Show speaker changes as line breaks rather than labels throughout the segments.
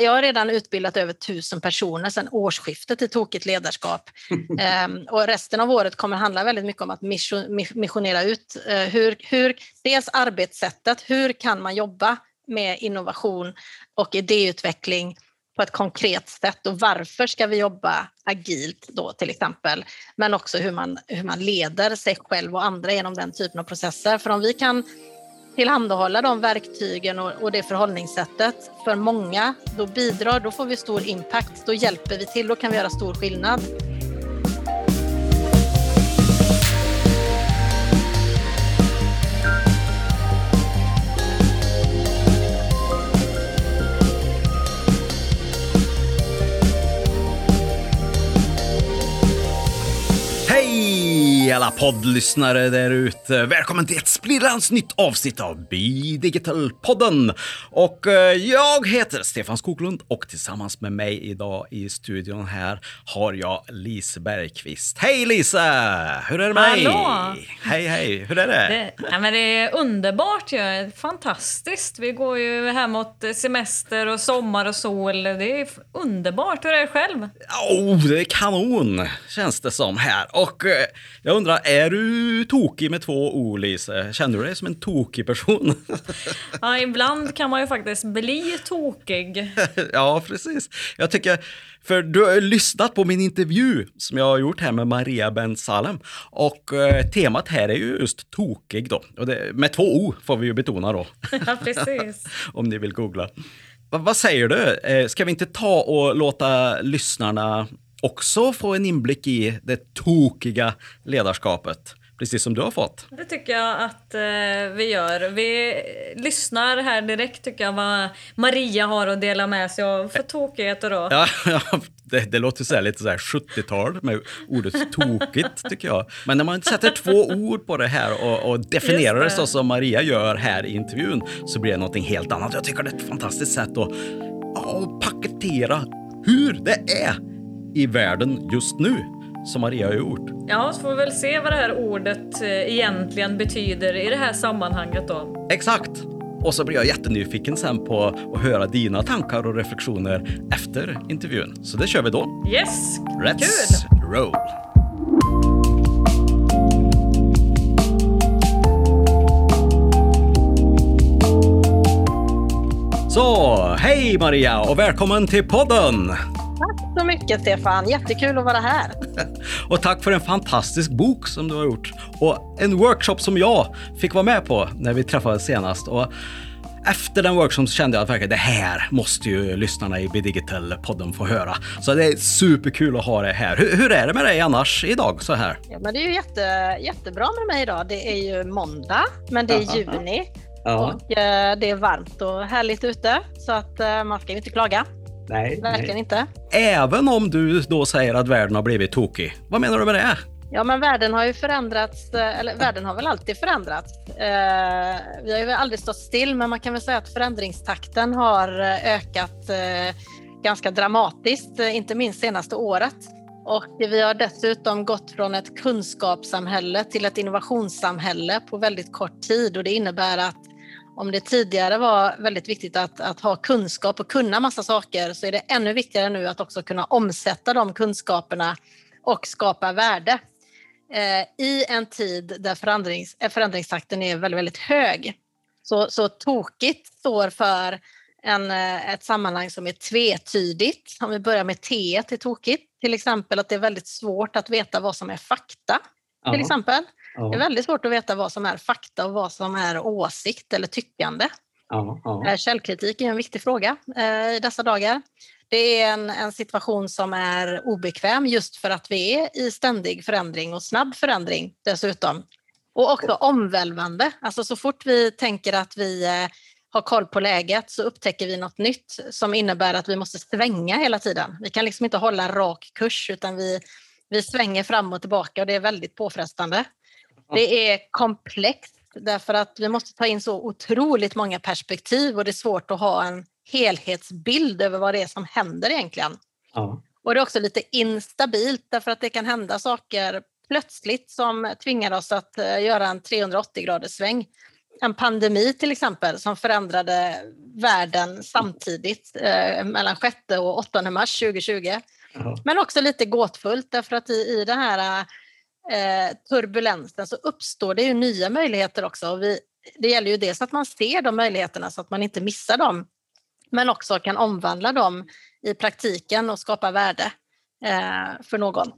jag har redan utbildat över tusen personer sedan årsskiftet i tokigt ledarskap. ehm, och resten av året kommer handla väldigt mycket om att missionera ut eh, hur, hur, dels arbetssättet, hur kan man jobba med innovation och idéutveckling på ett konkret sätt och varför ska vi jobba agilt då till exempel, men också hur man, hur man leder sig själv och andra genom den typen av processer. För om vi kan tillhandahålla de verktygen och, och det förhållningssättet för många, då bidrar, då får vi stor impact, då hjälper vi till, då kan vi göra stor skillnad.
Alla poddlyssnare där ute. Välkommen till ett splirrans nytt avsnitt av Be Digital-podden. Och eh, jag heter Stefan Skoglund och tillsammans med mig idag i studion här har jag Lise Bergqvist. Hej Lise! Hur är det med
Hallå!
dig? Hej hej, hur är det?
Det, ja, men det är underbart ju. Fantastiskt. Vi går ju här mot semester och sommar och sol. Det är underbart. Hur är det själv?
Oh, det är kanon känns det som här. Och eh, jag undrar, är du tokig med två O, Lise? Känner du dig som en tokig person?
ja, ibland kan man ju faktiskt bli tokig.
ja, precis. Jag tycker, för du har lyssnat på min intervju som jag har gjort här med Maria Ben Salem. Och eh, temat här är ju just tokig då. Och det, med två O får vi ju betona då.
ja, precis.
Om ni vill googla. Va, vad säger du? Eh, ska vi inte ta och låta lyssnarna också få en inblick i det tokiga ledarskapet. Precis som du har fått.
Det tycker jag att eh, vi gör. Vi lyssnar här direkt tycker jag vad Maria har att dela med sig av för tokigheter då.
Ja, ja det, det låter så lite så 70-tal med ordet tokigt tycker jag. Men när man sätter två ord på det här och, och definierar det. det så som Maria gör här i intervjun så blir det någonting helt annat. Jag tycker det är ett fantastiskt sätt att, att paketera hur det är i världen just nu som Maria har gjort.
Ja, så får vi väl se vad det här ordet eh, egentligen betyder i det här sammanhanget då.
Exakt! Och så blir jag jättenyfiken sen på att höra dina tankar och reflektioner efter intervjun. Så det kör vi då.
Yes!
Let's
Kul!
roll! Så, hej Maria och välkommen till podden!
Så mycket Stefan, jättekul att vara här.
och tack för en fantastisk bok som du har gjort och en workshop som jag fick vara med på när vi träffades senast. Och efter den workshopen kände jag att verkligen det här måste ju lyssnarna i Bidigital-podden få höra. Så det är superkul att ha det här. Hur, hur, är det med dig annars idag så här?
Ja, men det är ju jätte, jättebra med mig idag. Det är ju måndag, men det är juni. Ja. Och eh, det är varmt och härligt ute så att eh, man ska ju inte klaga.
Nej.
Verkligen
nej.
inte.
Även om du då säger att världen har blivit tokig. Vad menar du med det?
Ja, men världen har ju förändrats, eh, eller världen har väl alltid förändrats. Eh, vi har ju aldrig stått still, men man kan väl säga att förändringstakten har eh, ökat eh, ganska dramatiskt, eh, inte minst senaste året. Och vi har dessutom gått från ett kunskapssamhälle till ett innovationssamhälle på väldigt kort tid och det innebär att om det tidigare var väldigt viktigt att, att ha kunskap och kunna massa saker så är det ännu viktigare nu att också kunna omsätta de kunskaperna och skapa värde eh, i en tid där förändrings, förändringstakten är väldigt, väldigt hög. Så, så tokigt står för en, eh, ett sammanhang som är tvetydigt. Om vi börjar med T till tokigt, till exempel att det är väldigt svårt att veta vad som är fakta. Till exempel. Ja. Det är väldigt svårt att veta vad som är fakta och vad som är åsikt eller tyckande. Ja, ja. Eh, källkritik är en viktig fråga eh, i dessa dagar. Det är en, en, situation som är obekväm just för att vi är i ständig förändring och snabb förändring dessutom. Och också omvälvande. Alltså så fort vi tänker att vi eh, har koll på läget så upptäcker vi något nytt som innebär att vi måste svänga hela tiden. Vi kan liksom inte hålla en rak kurs utan vi, vi svänger fram och tillbaka och det är väldigt påfrestande. Det är komplext därför att vi måste ta in så otroligt många perspektiv och det är svårt att ha en helhetsbild över vad det är som händer egentligen. Ja. Och det är också lite instabilt därför att det kan hända saker plötsligt som tvingar oss att eh, göra en 380 graders sväng. en pandemi till exempel som förändrade världen samtidigt eh, mellan 6 och 8 mars 2020. Aha. Men också lite gåtfullt därför att i, i den här eh, turbulensen så uppstår det ju nya möjligheter också. Och vi, det gäller ju dels att man ser de möjligheterna så att man inte missar dem men också kan omvandla dem i praktiken och skapa värde eh, för någon.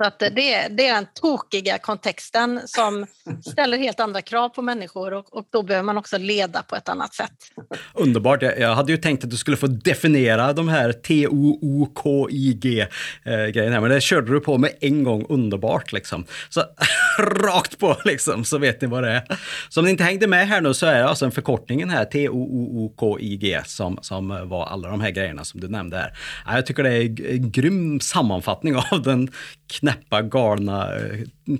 Så att det, det är den tokiga kontexten som ställer helt andra krav på människor och, och då behöver man också leda på ett annat sätt.
Underbart. Jag, jag hade ju tänkt att du skulle få definiera de här T-O-O-K-I-G-grejerna, eh, men det körde du på med en gång underbart liksom. Så rakt på liksom, så vet ni vad det är. Så om ni inte hängde med här nu så är det alltså en förkortningen här, T-O-O-K-I-G, som, som var alla de här grejerna som du nämnde här. Jag tycker det är en grym sammanfattning av den knäppa, galna, eh,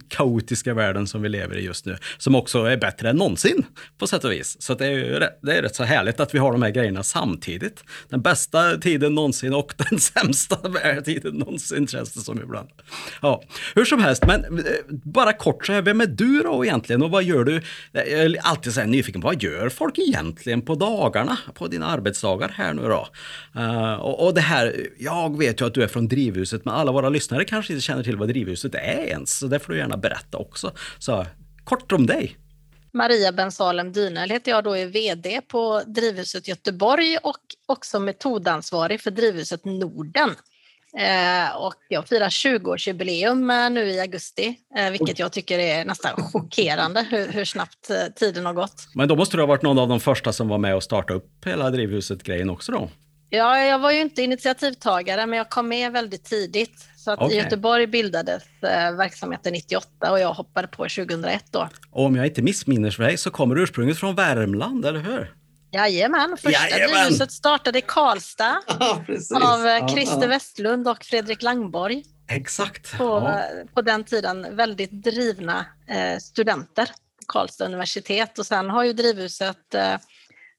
kaotiska världen som vi lever i just nu. Som också är bättre än någonsin på sätt och vis. Så det är ju rätt, det är rätt så härligt att vi har de här grejerna samtidigt. Den bästa tiden någonsin och den sämsta tiden någonsin känns det som ibland. Ja, hur som helst, men eh, bara kort så här, vem är du då egentligen och vad gör du? Eh, jag är alltid så här nyfiken, vad gör folk egentligen på dagarna, på dina arbetsdagar här nu då? Uh, och, och det här, jag vet ju att du är från Drivhuset, men alla våra lyssnare kanske inte känner till vad Drivhuset är ens, så det får du gärna berätta också. Så kort om dig.
Maria Bensalem Dynel heter jag då är VD på Drivhuset Göteborg och också metodansvarig för Drivhuset Norden. Eh, och jag firar 20-årsjubileum eh, nu i augusti, eh, vilket jag tycker är nästan chockerande hur, hur, snabbt eh, tiden har gått.
Men då måste du ha varit någon av de första som var med och startade upp hela Drivhuset-grejen också då?
Ja, jag var ju inte initiativtagare, men jag kom med väldigt tidigt. Så att okay. i Göteborg bildades eh, verksamheten 98 och jag hoppade på 2001 då.
Och om jag inte missminner mig så kommer du ursprungligen från Värmland, eller hur?
Jajamän, första drivhuset startade i Karlstad ja, av eh, Christer ja, Westlund och Fredrik Langborg.
Exakt.
På, ja. på den tiden väldigt drivna eh, studenter på Karlstad universitet och sen har ju drivhuset eh,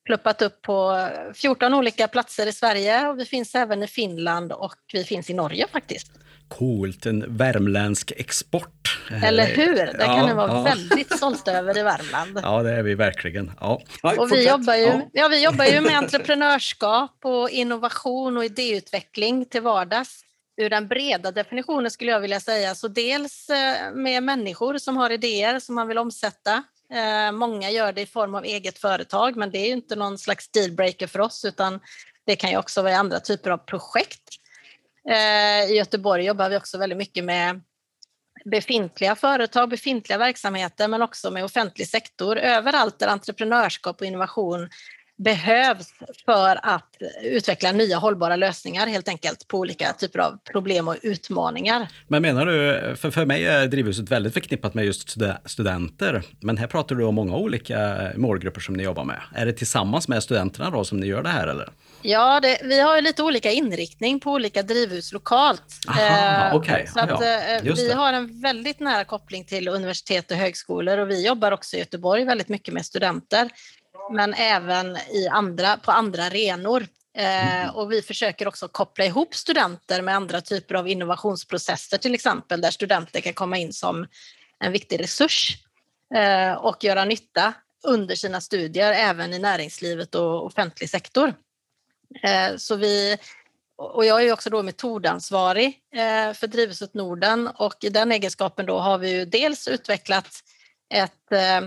pluppat upp på 14 olika platser i Sverige och vi finns även i Finland och vi finns i Norge faktiskt.
Coolt, en värmländsk export.
Eller hur? Det kan ja, ni vara ja. väldigt stolta över i Värmland.
Ja, det är vi verkligen. Ja.
Och vi, jobbar ju, ja. ja. vi jobbar ju med entreprenörskap och innovation och idéutveckling till vardags. Ur den breda definitionen skulle jag vilja säga, så dels eh, med människor som har idéer som man vill omsätta. Eh, många gör det i form av eget företag, men det är ju inte någon slags dealbreaker för oss, utan det kan ju också vara andra typer av projekt eh, I Göteborg jobbar vi också väldigt mycket med befintliga företag, befintliga verksamheter, men också med offentlig sektor. Överallt där entreprenörskap och innovation behövs för att utveckla nya hållbara lösningar helt enkelt på olika typer av problem och utmaningar.
Men menar du, för, för mig är Drivhuset väldigt förknippat med just studenter, men här pratar du om många olika målgrupper som ni jobbar med. Är det tillsammans med studenterna då som ni gör det här eller?
Ja, det, vi har lite olika inriktning på olika drivhus lokalt.
Aha, eh, okay.
så att, ja, eh, vi har en väldigt nära koppling till universitet och högskolor och vi jobbar också i Göteborg väldigt mycket med studenter, men även i andra, på andra arenor. Eh, mm. och vi försöker också koppla ihop studenter med andra typer av innovationsprocesser, till exempel, där studenter kan komma in som en viktig resurs eh, och göra nytta under sina studier, även i näringslivet och offentlig sektor. Eh, så vi, och jag är också då metodansvarig eh, för Drivhuset Norden och i den egenskapen då har vi ju dels utvecklat ett eh,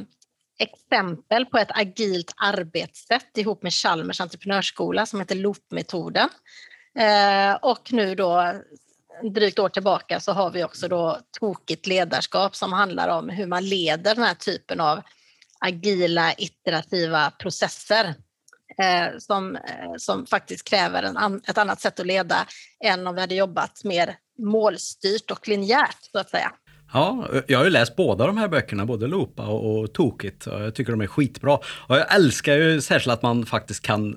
exempel på ett agilt arbetssätt ihop med Chalmers entreprenörsskola som heter LOOP-metoden. Eh, och nu då drygt år tillbaka så har vi också då tokigt ledarskap som handlar om hur man leder den här typen av agila iterativa processer eh, som, eh, som faktiskt kräver en an, ett annat sätt att leda än om vi hade jobbat mer målstyrt och linjärt så att säga.
Ja, jag har ju läst båda de här böckerna, både Lopa och, och Tokigt. Och jag tycker de är skitbra. Och jag älskar ju särskilt att man faktiskt kan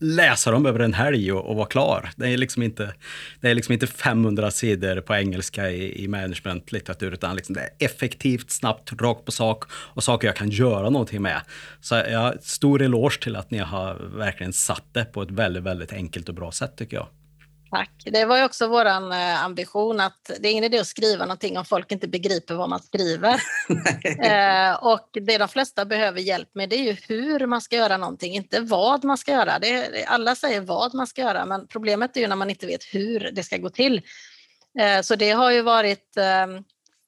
läsa dem över en helg och, och vara klar. Det är, liksom inte, det är liksom inte 500 sidor på engelska i, i managementlitteratur, utan liksom det är effektivt, snabbt, rakt på sak och saker jag kan göra någonting med. Så jag har stor eloge till att ni har verkligen satt det på ett väldigt, väldigt enkelt och bra sätt tycker jag.
Tack. Det var ju också vår eh, ambition att det är ingen idé att skriva någonting om folk inte begriper vad man skriver. eh, och det de flesta behöver hjälp med det är ju hur man ska göra någonting, inte vad man ska göra. Det, alla säger vad man ska göra, men problemet är ju när man inte vet hur det ska gå till. Eh, så det har ju varit eh,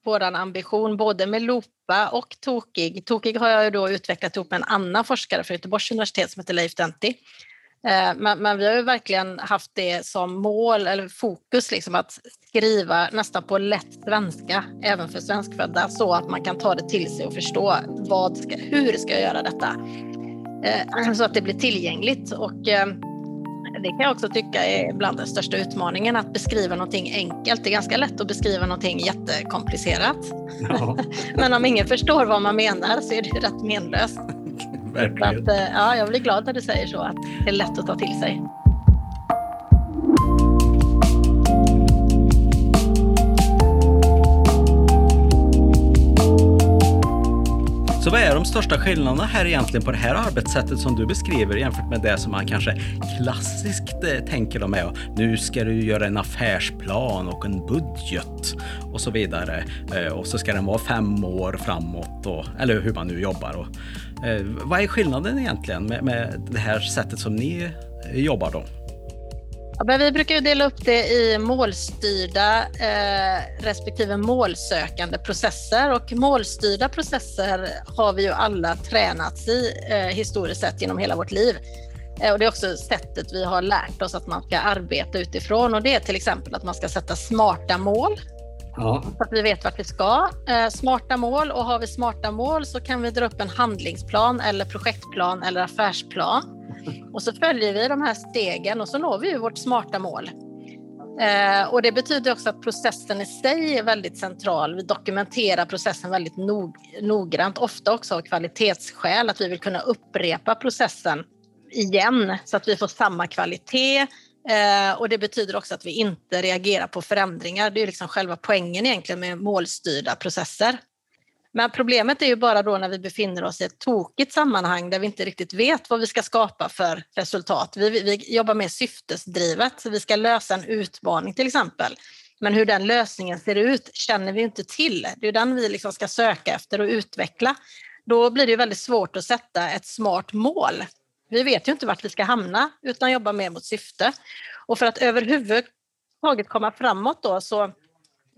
vår ambition både med Lopa och Tokig. Tokig har jag ju då utvecklat ihop med en annan forskare från Göteborgs universitet som heter Leif Denti. Eh, men, men, vi har ju verkligen haft det som mål eller fokus, liksom att skriva nästan på lätt svenska, även för svenskfödda, så att man kan ta det till sig och förstå vad ska, hur ska jag göra detta? Eh, så att det blir tillgängligt. Och, eh, det kan jag också tycka är bland den största utmaningen, att beskriva någonting enkelt. Det är ganska lätt att beskriva någonting jättekomplicerat. Ja. Men om ingen förstår vad man menar så är det rätt menlöst.
Verkligen.
Att, ja, jag blir glad när du säger så, att det är lätt att ta till sig.
Så vad är de största skillnaderna här egentligen på det här arbetssättet som du beskriver jämfört med det som man kanske klassiskt eh, tänker om är nu ska du göra en affärsplan och en budget och så vidare. Eh, och så ska den vara fem år framåt, och, eller hur man nu jobbar. Och, eh, vad är skillnaden egentligen med, med det här sättet som ni jobbar då?
Ja, vi brukar dela upp det i målstyrda eh, respektive målsökande processer och målstyrda processer har vi ju alla tränats i eh, historiskt sett genom hela vårt liv. Eh, och det är också sättet vi har lärt oss att man ska arbeta utifrån och det är till exempel att man ska sätta smarta mål Ja. Så att vi vet vart vi ska. Eh, smarta mål och har vi smarta mål så kan vi dra upp en handlingsplan eller projektplan eller affärsplan. Och så följer vi de här stegen och så når vi ju vårt smarta mål. Eh, och det betyder också att processen i sig är väldigt central. Vi dokumenterar processen väldigt nog noggrant, ofta också av kvalitetsskäl, att vi vill kunna upprepa processen igen så att vi får samma kvalitet. Eh, och det betyder också att vi inte reagerar på förändringar. Det är liksom själva poängen egentligen med målstyrda processer. Men problemet är ju bara då när vi befinner oss i ett tokigt sammanhang där vi inte riktigt vet vad vi ska skapa för resultat. Vi, vi jobbar mer syftesdrivet, så vi ska lösa en utmaning till exempel. Men hur den lösningen ser ut känner vi inte till. Det är den vi liksom ska söka efter och utveckla. Då blir det väldigt svårt att sätta ett smart mål. Vi vet ju inte vart vi ska hamna utan jobbar mer mot syfte. Och för att överhuvudtaget komma framåt då så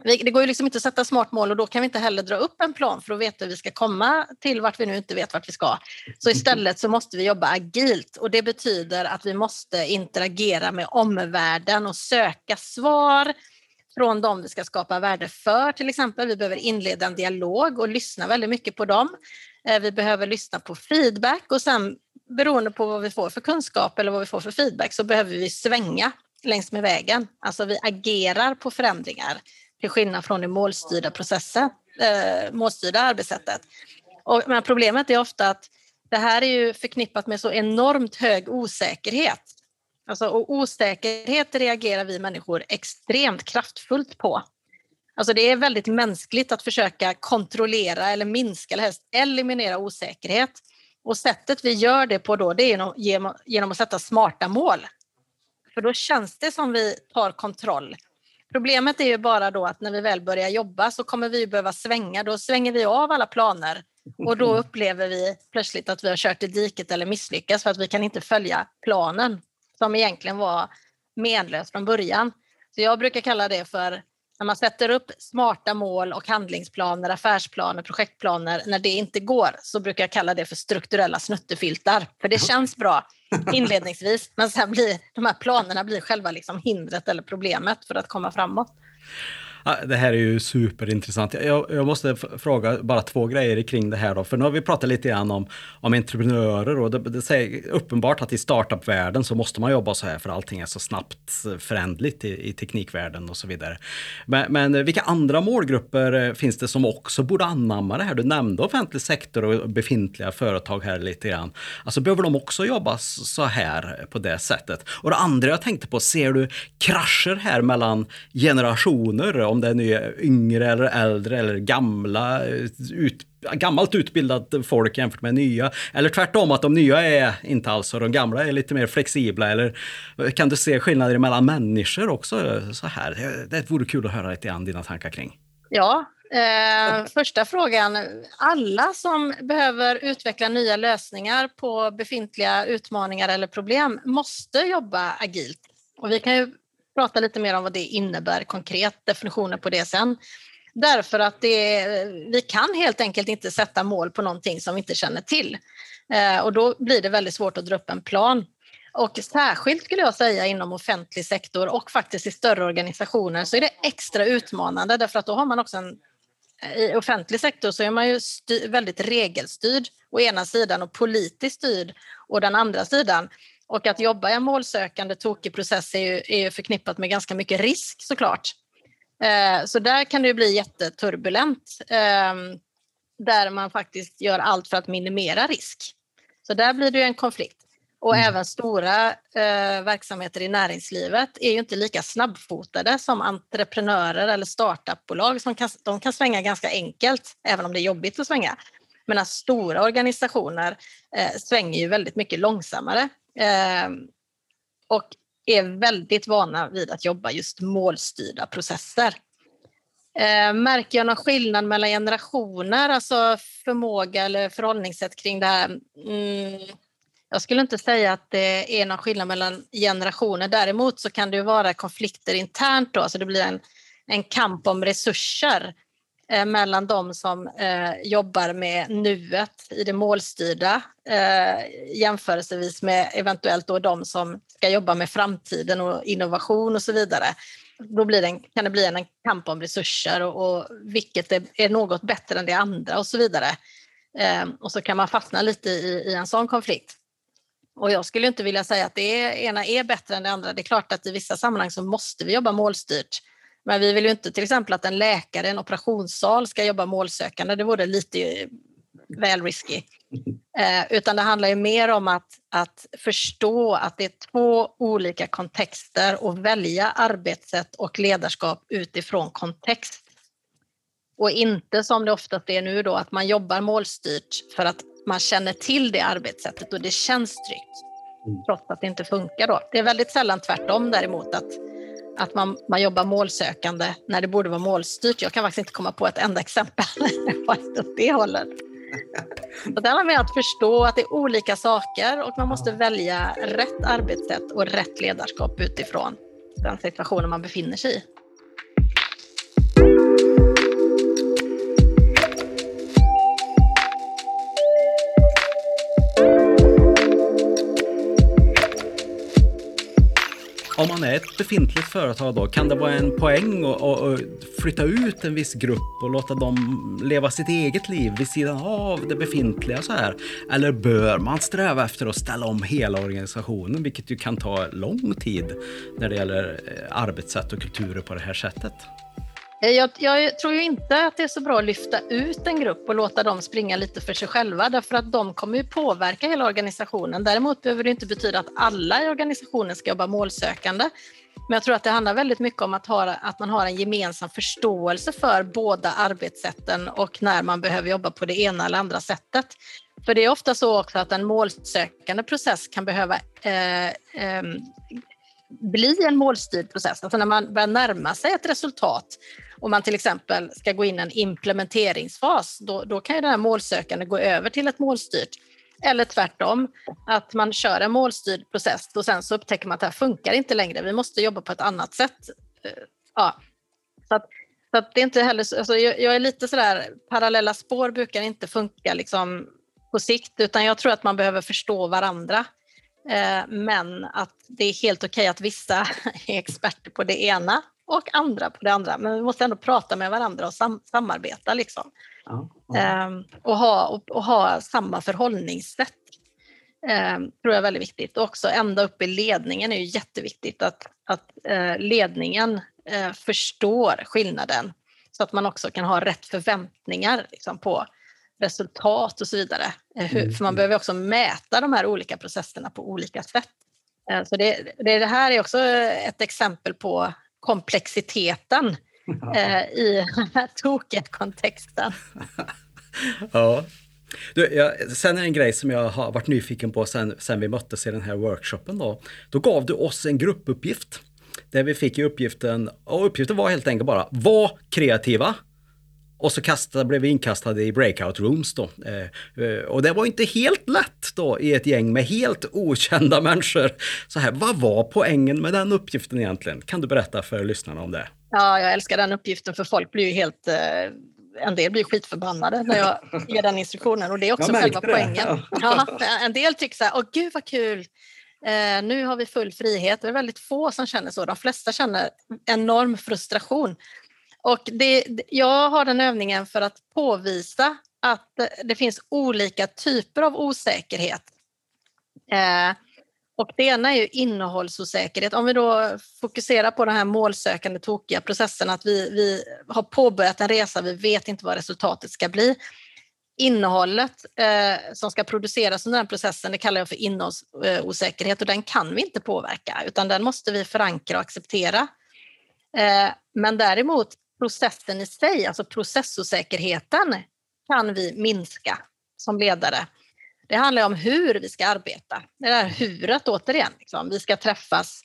det går ju liksom inte att sätta smart mål och då kan vi inte heller dra upp en plan för att veta hur vi ska komma till vart vi nu inte vet vart vi ska. Så istället så måste vi jobba agilt och det betyder att vi måste interagera med omvärlden och söka svar från dem vi ska skapa värde för till exempel. Vi behöver inleda en dialog och lyssna väldigt mycket på dem. Eh, vi behöver lyssna på feedback och sen beroende på vad vi får för kunskap eller vad vi får för feedback så behöver vi svänga längs med vägen. Alltså vi agerar på förändringar till skillnad från det målstyrda processen, eh, målstyrda arbetssättet. Och, men problemet är ofta att det här är ju förknippat med så enormt hög osäkerhet. Alltså, och osäkerhet reagerar vi människor extremt kraftfullt på. Alltså det är väldigt mänskligt att försöka kontrollera eller minska eller helst eliminera osäkerhet. Och sättet vi gör det på då det är genom, genom att sätta smarta mål. För då känns det som vi tar kontroll Problemet är ju bara då att när vi väl börjar jobba så kommer vi behöva svänga. Då svänger vi av alla planer och då upplever vi plötsligt att vi har kört i diket eller misslyckats för att vi kan inte följa planen som egentligen var menlös från början. Så jag brukar kalla det för när man sätter upp smarta mål och handlingsplaner, affärsplaner, projektplaner, när det inte går så brukar jag kalla det för strukturella snuttefiltar. För det känns bra inledningsvis, men sen blir de här planerna blir själva liksom hindret eller problemet för att komma framåt.
Det här är ju superintressant. Jag, jag, måste fråga bara två grejer kring det här då. För nu har vi pratat lite grann om, om entreprenörer och det, det är uppenbart att i startupvärlden så måste man jobba så här för allting är så snabbt eh, förändligt i, i teknikvärlden och så vidare. Men, men, vilka andra målgrupper eh, finns det som också borde anamma det här? Du nämnde offentlig sektor och befintliga företag här lite grann. Alltså behöver de också jobba så här på det sättet? Och det andra jag tänkte på, ser du krascher här mellan generationer? Om det är nya, yngre eller äldre eller gamla, ut, gammalt utbildat folk jämfört med nya. Eller tvärtom, att de nya är inte alls och de gamla är lite mer flexibla. Eller kan du se skillnader mellan människor också så här? Det vore kul att höra lite grann dina tankar kring.
Ja, Eh, första frågan. Alla som behöver utveckla nya lösningar på befintliga utmaningar eller problem måste jobba agilt. Och vi kan ju prata lite mer om vad det innebär konkret, definitioner på det sen. Därför att det, vi kan helt enkelt inte sätta mål på någonting som vi inte känner till. Eh, och då blir det väldigt svårt att dra upp en plan. Och särskilt skulle jag säga inom offentlig sektor och faktiskt i större organisationer så är det extra utmanande därför att då har man också en eh, i offentlig sektor så är man ju väldigt regelstyrd å ena sidan och politiskt styrd å den andra sidan. Och att jobba i en målsökande tokig process är ju, är förknippat med ganska mycket risk såklart. Eh, så där kan det ju bli jätteturbulent eh, där man faktiskt gör allt för att minimera risk. Så där blir det ju en konflikt. Och mm. även stora eh, verksamheter i näringslivet är ju inte lika snabbfotade som entreprenörer eller startupbolag. Som kan, de kan svänga ganska enkelt, även om det är jobbigt att svänga. Men stora organisationer eh, svänger ju väldigt mycket långsammare Ehm, och är väldigt vana vid att jobba just målstyrda processer. Eh, märker jag någon skillnad mellan generationer, alltså förmåga eller förhållningssätt kring det här? Mm, jag skulle inte säga att det är någon skillnad mellan generationer. Däremot så kan det vara konflikter internt då, så det blir en, en kamp om resurser eh, mellan de som eh, jobbar med nuet i det målstyrda eh, jämförelsevis med eventuellt då de som ska jobba med framtiden och innovation och så vidare. Då blir det en, kan det bli en, kamp om resurser och, och vilket är, är, något bättre än det andra och så vidare. Eh, och så kan man fastna lite i, i en sån konflikt. Och jag skulle inte vilja säga att det ena är bättre än det andra. Det är klart att i vissa sammanhang så måste vi jobba målstyrt. Men vi vill ju inte till exempel att en läkare i en operationssal ska jobba målsökande. Det vore lite väl risky. Eh, utan det handlar ju mer om att, att förstå att det är två olika kontexter och välja arbetssätt och ledarskap utifrån kontext. Och inte som det oftast är nu då att man jobbar målstyrt för att man känner till det arbetssättet och det känns tryggt. Mm. Trots att det inte funkar då. Det är väldigt sällan tvärtom däremot att, att man, man jobbar målsökande när det borde vara målstyrt. Jag kan faktiskt inte komma på ett enda exempel åt det hållet. Så det handlar med att förstå att det är olika saker och man måste välja rätt arbetssätt och rätt ledarskap utifrån den situationen man befinner sig i.
om man är ett befintligt företag då, kan det vara en poäng att flytta ut en viss grupp och låta dem leva sitt eget liv vid sidan av det befintliga så här? Eller bör man sträva efter att ställa om hela organisationen, vilket ju kan ta lång tid när det gäller eh, arbetssätt och kulturer på det här sättet?
Eh, jag, jag, tror ju inte att det är så bra att lyfta ut en grupp och låta dem springa lite för sig själva därför att de kommer ju påverka hela organisationen. Däremot behöver det inte betyda att alla i organisationen ska jobba målsökande. Men jag tror att det handlar väldigt mycket om att, ha, att man har en gemensam förståelse för båda arbetssätten och när man behöver jobba på det ena eller andra sättet. För det är ofta så också att en målsökande process kan behöva eh, eh, bli en målstyrd process. Alltså när man börjar närma sig ett resultat om man till exempel ska gå in i en implementeringsfas, då, då kan ju den här målsökande gå över till ett målstyrt. Eller tvärtom, att man kör en målstyrd process och sen så upptäcker man att det här funkar inte längre, vi måste jobba på ett annat sätt. Eh, ja. Så, att, så att det är inte heller, alltså jag, jag är lite sådär, parallella spår brukar inte funka liksom på sikt, utan jag tror att man behöver förstå varandra. Eh, men att det är helt okej okay att vissa är experter på det ena och andra på det andra. Men vi måste ändå prata med varandra och sam samarbeta liksom. Ja, ja. Ehm, och, ha, och, och, ha samma förhållningssätt. Ehm, tror jag är väldigt viktigt. Och också ända upp i ledningen är ju jätteviktigt att, att eh, ledningen eh, förstår skillnaden så att man också kan ha rätt förväntningar liksom, på resultat och så vidare. Eh, hur, för man mm. behöver också mäta de här olika processerna på olika sätt. Eh, så det, det, det här är också ett exempel på komplexiteten eh, i den här tokiga kontexten.
ja. Du, jag, sen är en grej som jag har varit nyfiken på sen, sen vi möttes i den här workshopen då. Då gav du oss en gruppuppgift. Där vi fick uppgiften, och uppgiften var helt enkelt bara, var kreativa. Och så kastade, blev vi inkastade i breakout rooms då. Eh, eh, och det var inte helt lätt då i ett gäng med helt okända människor. Så här, vad var poängen med den uppgiften egentligen? Kan du berätta för lyssnarna om det?
Ja, jag älskar den uppgiften för folk blir ju helt eh en del blir skitförbannade när jag ger den instruktionen och det är också själva det. poängen. Ja, en del tycker så här, åh gud vad kul, eh, nu har vi full frihet. Det är väldigt få som känner så, de flesta känner enorm frustration. Och det, jag har den övningen för att påvisa att det finns olika typer av osäkerhet. Eh, och det ena är ju innehållsosäkerhet. Om vi då fokuserar på den här målsökande tokiga processen, att vi, vi har påbörjat en resa, vi vet inte vad resultatet ska bli. Innehållet eh, som ska produceras under den processen, det kallar jag för innehållsosäkerhet och den kan vi inte påverka, utan den måste vi förankra och acceptera. Eh, men däremot processen i sig, alltså processosäkerheten, kan vi minska som ledare. Det handlar om hur vi ska arbeta. Det där huret återigen. Liksom. Vi ska träffas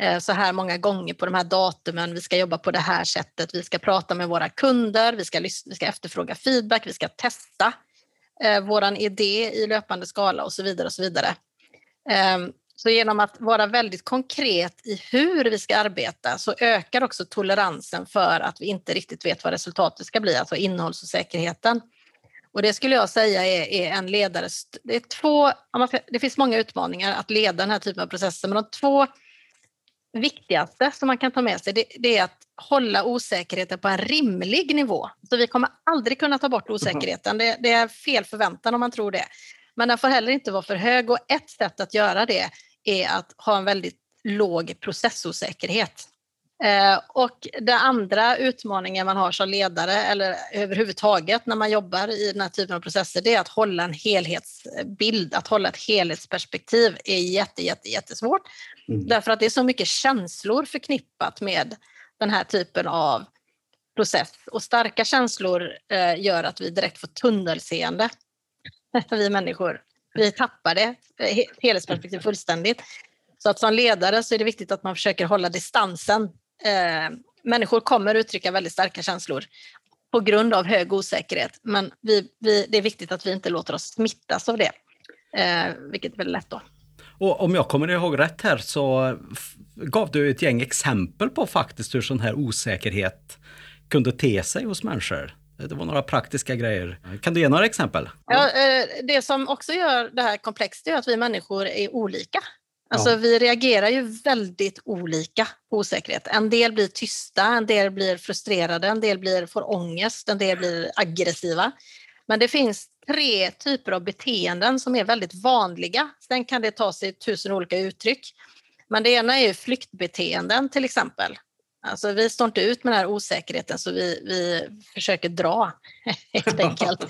eh, så här många gånger på de här datumen. Vi ska jobba på det här sättet. Vi ska prata med våra kunder. Vi ska, vi ska efterfråga feedback. Vi ska testa eh, våran idé i löpande skala och så vidare. och Så vidare. Eh, så genom att vara väldigt konkret i hur vi ska arbeta så ökar också toleransen för att vi inte riktigt vet vad resultatet ska bli, alltså innehållsosäkerheten. Och det skulle jag säga är, är en ledare. Det, är två, det finns många utmaningar att leda den här typen av processer, men de två viktigaste som man kan ta med sig det, det, är att hålla osäkerheten på en rimlig nivå. Så vi kommer aldrig kunna ta bort osäkerheten. Det, det är fel förväntan om man tror det. Men den får heller inte vara för hög och ett sätt att göra det är att ha en väldigt låg processosäkerhet. Eh, och den andra utmaningen man har som ledare eller överhuvudtaget när man jobbar i den här typen av processer det är att hålla en helhetsbild, att hålla ett helhetsperspektiv är jätte, jätte, jättesvårt. Mm. Därför att det är så mycket känslor förknippat med den här typen av process och starka känslor eh, gör att vi direkt får tunnelseende, vi människor. Vi tappar eh, helhetsperspektivet fullständigt. Så att som ledare så är det viktigt att man försöker hålla distansen eh, människor kommer uttrycka väldigt starka känslor på grund av hög osäkerhet. Men vi, vi, det är viktigt att vi inte låter oss smittas av det, eh, vilket är väldigt lätt då.
Och om jag kommer ihåg rätt här så gav du ett gäng exempel på faktiskt hur sån här osäkerhet kunde te sig hos människor. Det var några praktiska grejer. Kan du ge några exempel?
Ja, eh, det som också gör det här komplext är att vi människor är olika. Alltså ja. vi reagerar ju väldigt olika på osäkerhet. En del blir tysta, en del blir frustrerade, en del blir, får ångest, en del blir aggressiva. Men det finns tre typer av beteenden som är väldigt vanliga. Sen kan det ta sig tusen olika uttryck. Men det ena är flyktbeteenden till exempel. Alltså vi står inte ut med den här osäkerheten så vi, vi försöker dra helt enkelt.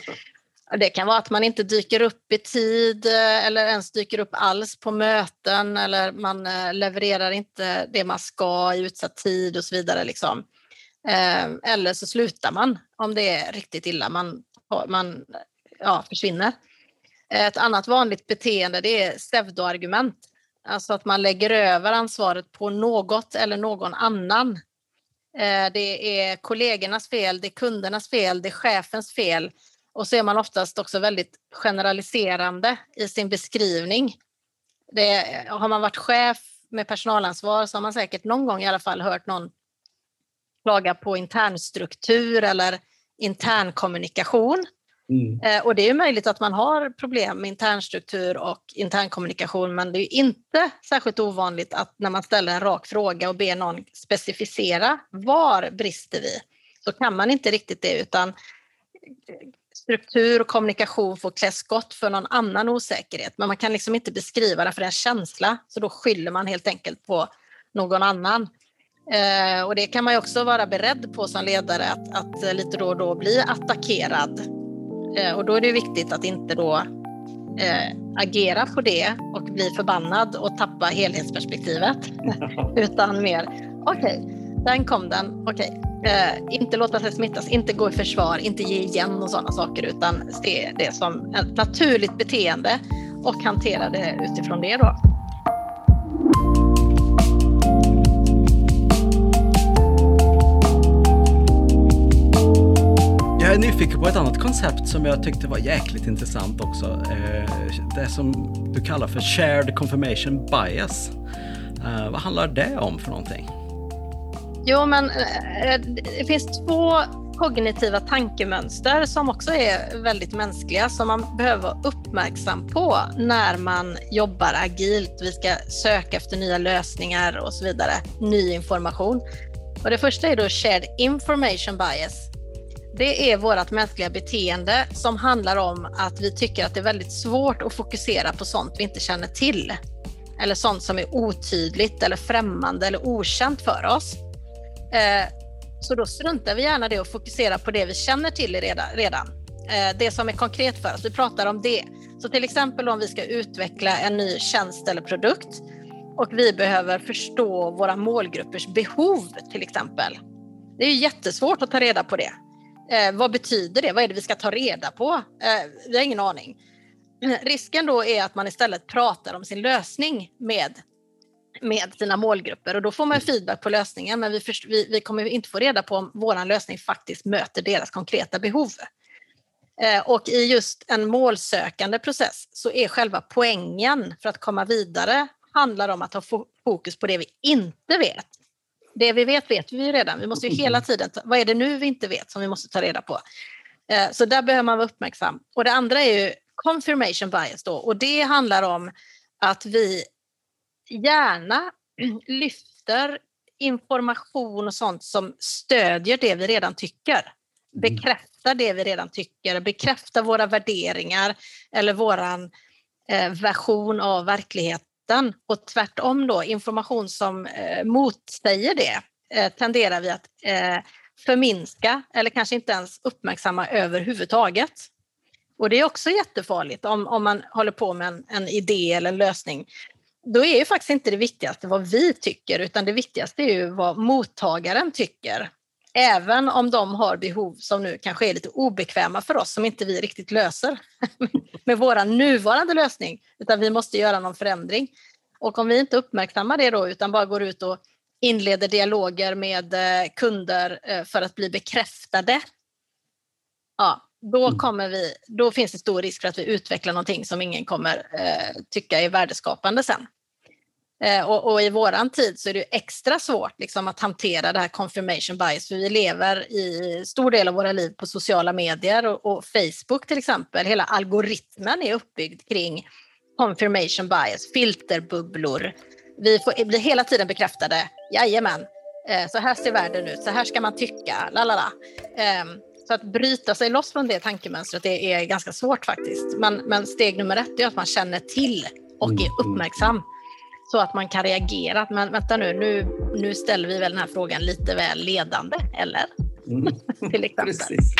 Det kan vara att man inte dyker upp i tid eh, eller ens dyker upp alls på möten eller man eh, levererar inte det man ska i utsatt tid och så vidare. Liksom. Eh, eller så slutar man om det är riktigt illa, man, man ja, försvinner. Ett annat vanligt beteende det är pseudoargument. Alltså att man lägger över ansvaret på något eller någon annan. Eh, det är kollegornas fel, det är kundernas fel, det är chefens fel och så är man oftast också väldigt generaliserande i sin beskrivning. Det, har man varit chef med personalansvar så har man säkert någon gång i alla fall hört någon klaga på internstruktur eller internkommunikation. Mm. Eh, och det är möjligt att man har problem med internstruktur och internkommunikation men det är inte särskilt ovanligt att när man ställer en rak fråga och ber någon specificera var brister vi så kan man inte riktigt det utan struktur och kommunikation får klä skott för någon annan osäkerhet. Men man kan liksom inte beskriva det för en känsla, så då skyller man helt enkelt på någon annan. Eh, och det kan man ju också vara beredd på som ledare, att, att lite då och då bli attackerad. Eh, och då är det viktigt att inte då eh, agera på det och bli förbannad och tappa helhetsperspektivet. Utan mer, okej, okay, den kom den, okej, okay Eh, inte låta sig smittas, inte gå i försvar, inte ge igen och sådana saker utan se det som ett naturligt beteende och hantera det utifrån det då.
Jag är nyfiken på ett annat koncept som jag tyckte var jäkligt intressant också. Eh, det som du kallar för shared confirmation bias. Eh, vad handlar det om för någonting?
Jo, men eh, det finns två kognitiva tankemönster som också är väldigt mänskliga som man behöver vara uppmärksam på när man jobbar agilt. Vi ska söka efter nya lösningar och så vidare, ny information. Och det första är då shared information bias. Det är vårt mänskliga beteende som handlar om att vi tycker att det är väldigt svårt att fokusera på sånt vi inte känner till. Eller sånt som är otydligt eller främmande eller okänt för oss. Eh, så då struntar vi gärna det och fokuserar på det vi känner till redan. Eh, det som är konkret för oss, vi pratar om det. Så till exempel om vi ska utveckla en ny tjänst eller produkt och vi behöver förstå våra målgruppers behov till exempel. Det är jättesvårt att ta reda på det. Eh, vad betyder det? Vad är det vi ska ta reda på? Eh, vi har ingen aning. Risken då är att man istället pratar om sin lösning med, med sina målgrupper och då får man feedback på lösningen men vi, först, vi, vi kommer inte få reda på om vår lösning faktiskt möter deras konkreta behov. Eh, och i just en målsökande process så är själva poängen för att komma vidare handlar om att ha fokus på det vi inte vet det vi vet vet vi ju redan. Vi måste ju hela tiden, ta, vad är det nu vi inte vet som vi måste ta reda på? Eh, så där behöver man vara uppmärksam. Och det andra är ju confirmation bias då och det handlar om att vi gärna lyfter information och sånt som stödjer det vi redan tycker. Mm. Bekräftar det vi redan tycker, bekräftar våra värderingar eller våran eh, version av verkligheten debatten och tvärtom då information som eh, motsäger det eh, tenderar vi att eh, förminska eller kanske inte ens uppmärksamma överhuvudtaget. Och det är också jättefarligt om, om man håller på med en, en idé eller en lösning. Då är ju faktiskt inte det viktigaste vad vi tycker utan det viktigaste är ju vad mottagaren tycker. Även om de har behov som nu kanske är lite obekväma för oss som inte vi riktigt löser med vår nuvarande lösning, utan vi måste göra någon förändring. Och om vi inte uppmärksammar det då utan bara går ut och inleder dialoger med eh, kunder eh, för att bli bekräftade, ja, då, mm. kommer vi, då finns det stor risk för att vi utvecklar någonting som ingen kommer eh, tycka är värdeskapande sen. Eh, och, och, i våran tid så är det extra svårt liksom, att hantera det här confirmation bias, för vi lever i stor del av våra liv på sociala medier och, och Facebook till exempel. Hela algoritmen är uppbyggd kring confirmation bias, filterbubblor. Vi får, blir hela tiden bekräftade. Jajamän, eh, så här ser världen ut, så här ska man tycka, lalala. Eh, så att bryta sig loss från det tankemönstret det är ganska svårt faktiskt. Men, men steg nummer ett är att man känner till och är uppmärksam så att man kan reagera. Men vänta nu, nu, nu ställer vi väl den här frågan lite väl ledande, eller? Mm. Till exempel. Precis.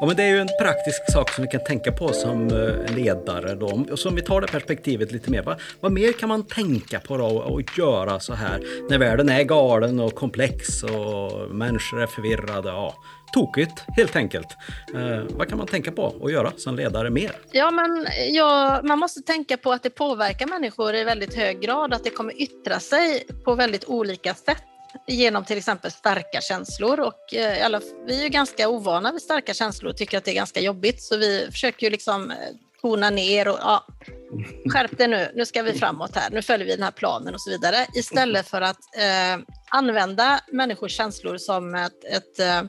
Ja, men det är ju en praktisk sak som vi kan tänka på som eh, ledare. Då. Och som vi tar det perspektivet lite mer. Vad, vad mer kan man tänka på då och göra så här när världen är galen och komplex och människor är förvirrade? Ja, tokigt helt enkelt. Eh, vad kan man tänka på och göra som ledare mer?
Ja, men ja, man måste tänka på att det påverkar människor i väldigt hög grad, att det kommer yttra sig på väldigt olika sätt genom till exempel starka känslor. Och, eh, alla, vi är ju ganska ovana vid starka känslor och tycker att det är ganska jobbigt så vi försöker ju liksom eh, tona ner och ja, skärp dig nu, nu ska vi framåt här, nu följer vi den här planen och så vidare. Istället för att eh, använda människors känslor som ett, ett, eh,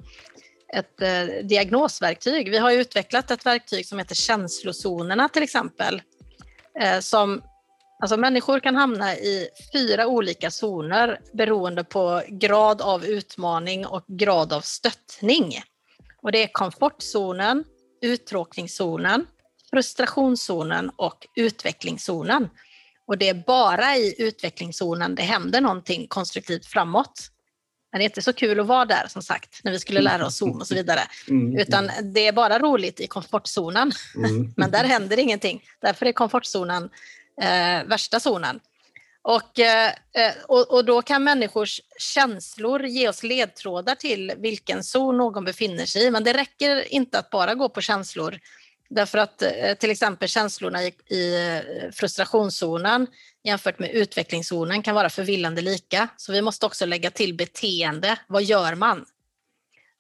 ett eh, diagnosverktyg. Vi har utvecklat ett verktyg som heter känslozonerna till exempel, eh, som Alltså människor kan hamna i fyra olika zoner beroende på grad av utmaning och grad av stöttning. Och det är komfortzonen, uttråkningszonen, frustrationszonen och utvecklingszonen. Och det är bara i utvecklingszonen det händer någonting konstruktivt framåt. Men det är inte så kul att vara där som sagt, när vi skulle lära oss zon och så vidare. Mm, Utan det är bara roligt i komfortzonen. Mm. Men där händer ingenting. Därför är komfortzonen eh, värsta zonen. Och, eh, eh, och, och, då kan människors känslor ge oss ledtrådar till vilken zon någon befinner sig i. Men det räcker inte att bara gå på känslor. Därför att eh, till exempel känslorna i, i eh, frustrationszonen jämfört med utvecklingszonen kan vara förvillande lika. Så vi måste också lägga till beteende. Vad gör man?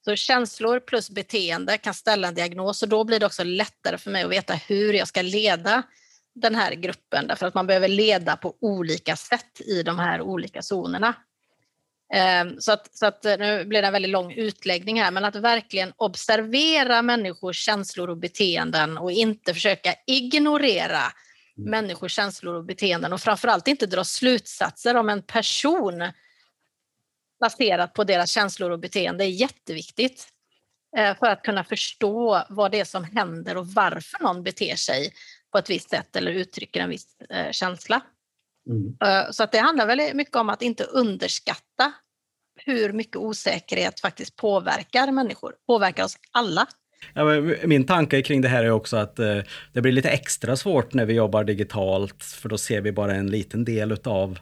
Så känslor plus beteende kan ställa en diagnos och då blir det också lättare för mig att veta hur jag ska leda den här gruppen därför att man behöver leda på olika sätt i de här olika zonerna. Ehm, så att, så att eh, nu blir det en väldigt lång utläggning här, men att verkligen observera människors känslor och beteenden och inte försöka ignorera mm. människors känslor och beteenden och framförallt inte dra slutsatser om en person baserat på deras känslor och beteende är jätteviktigt eh, för att kunna förstå vad det är som händer och varför någon beter sig på ett visst sätt eller uttrycker en viss eh, känsla. Mm. Eh, så att det handlar väldigt mycket om att inte underskatta hur mycket osäkerhet faktiskt påverkar människor, påverkar oss alla.
Ja, min tanke kring det här är också att eh, det blir lite extra svårt när vi jobbar digitalt, för då ser vi bara en liten del av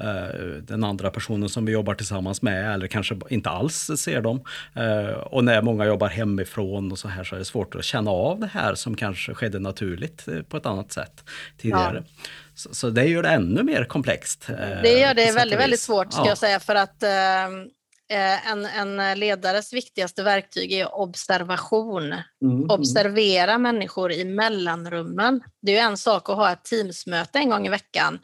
eh, den andra personen som vi jobbar tillsammans med, eller kanske inte alls ser dem. Eh, och när många jobbar hemifrån och så här så är det svårt att känna av det här som kanske skedde naturligt eh, på ett annat sätt tidigare. Ja. Så, så, det gör det ännu mer komplext. Eh,
det gör det väldigt, väldigt svårt ska ja. jag säga, för att ehm, Eh, en, en ledares viktigaste verktyg är observation. Mm, mm. Observera människor i mellanrummen. Det är ju en sak att ha ett teamsmöte en gång i veckan.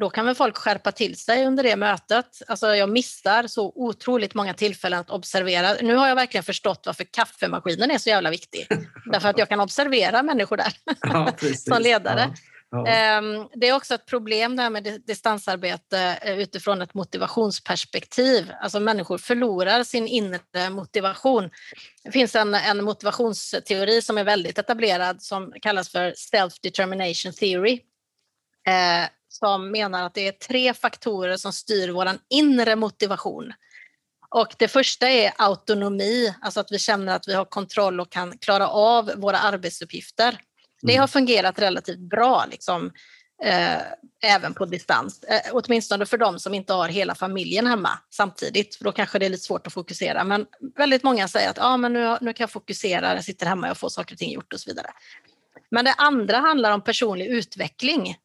Då kan väl folk skärpa till sig under det mötet. Alltså jag missar så otroligt många tillfällen att observera. Nu har jag verkligen förstått varför kaffemaskinen är så jävla viktig. Därför att jag kan observera människor där ja, som ledare. Ja. Ja. Ehm, det är också ett problem det här med distansarbete eh, utifrån ett motivationsperspektiv. Alltså människor förlorar sin inre motivation. Det finns en, en motivationsteori som är väldigt etablerad som kallas för self-determination theory. Eh, som menar att det är tre faktorer som styr vår inre motivation. Och det första är autonomi, alltså att vi känner att vi har kontroll och kan klara av våra arbetsuppgifter. Det har mm. fungerat relativt bra, liksom, eh, även på distans. Eh, åtminstone för de som inte har hela familjen hemma samtidigt, för då kanske det är lite svårt att fokusera. Men väldigt många säger att ah, men nu, nu kan jag fokusera, jag sitter hemma och får saker och ting gjort och så vidare. Men det andra handlar om personlig utveckling.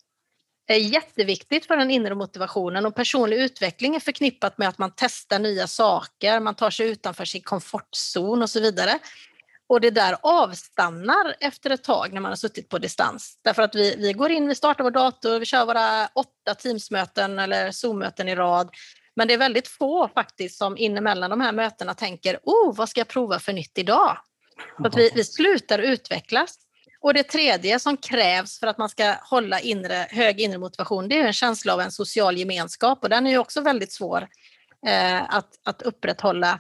Det är jätteviktigt för den inre motivationen och personlig utveckling är förknippat med att man testar nya saker, man tar sig utanför sin komfortzon och så vidare. Och det där avstannar efter ett tag när man har suttit på distans. Därför att vi, vi går in, vi startar vår dator, vi kör våra åtta Teamsmöten eller Zoom-möten i rad. Men det är väldigt få faktiskt som inemellan de här mötena tänker, oh, vad ska jag prova för nytt idag? Så att vi, vi slutar utvecklas. Och det tredje som krävs för att man ska hålla inre, hög inre motivation, det är en känsla av en social gemenskap och den är ju också väldigt svår eh, att, att upprätthålla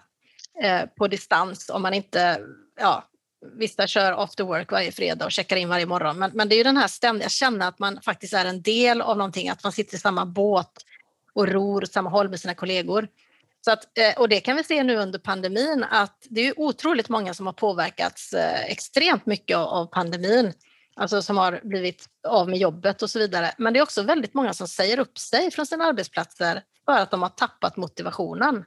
eh, på distans om man inte ja, vissa kör after work varje fredag och checkar in varje morgon. Men, men det är ju den här ständiga, känna att man faktiskt är en del av någonting, att man sitter i samma båt och ror åt samma håll med sina kollegor. Så att, eh, och det kan vi se nu under pandemin att det är otroligt många som har påverkats eh, extremt mycket av pandemin. Alltså som har blivit av med jobbet och så vidare. Men det är också väldigt många som säger upp sig från sina arbetsplatser för att de har tappat motivationen.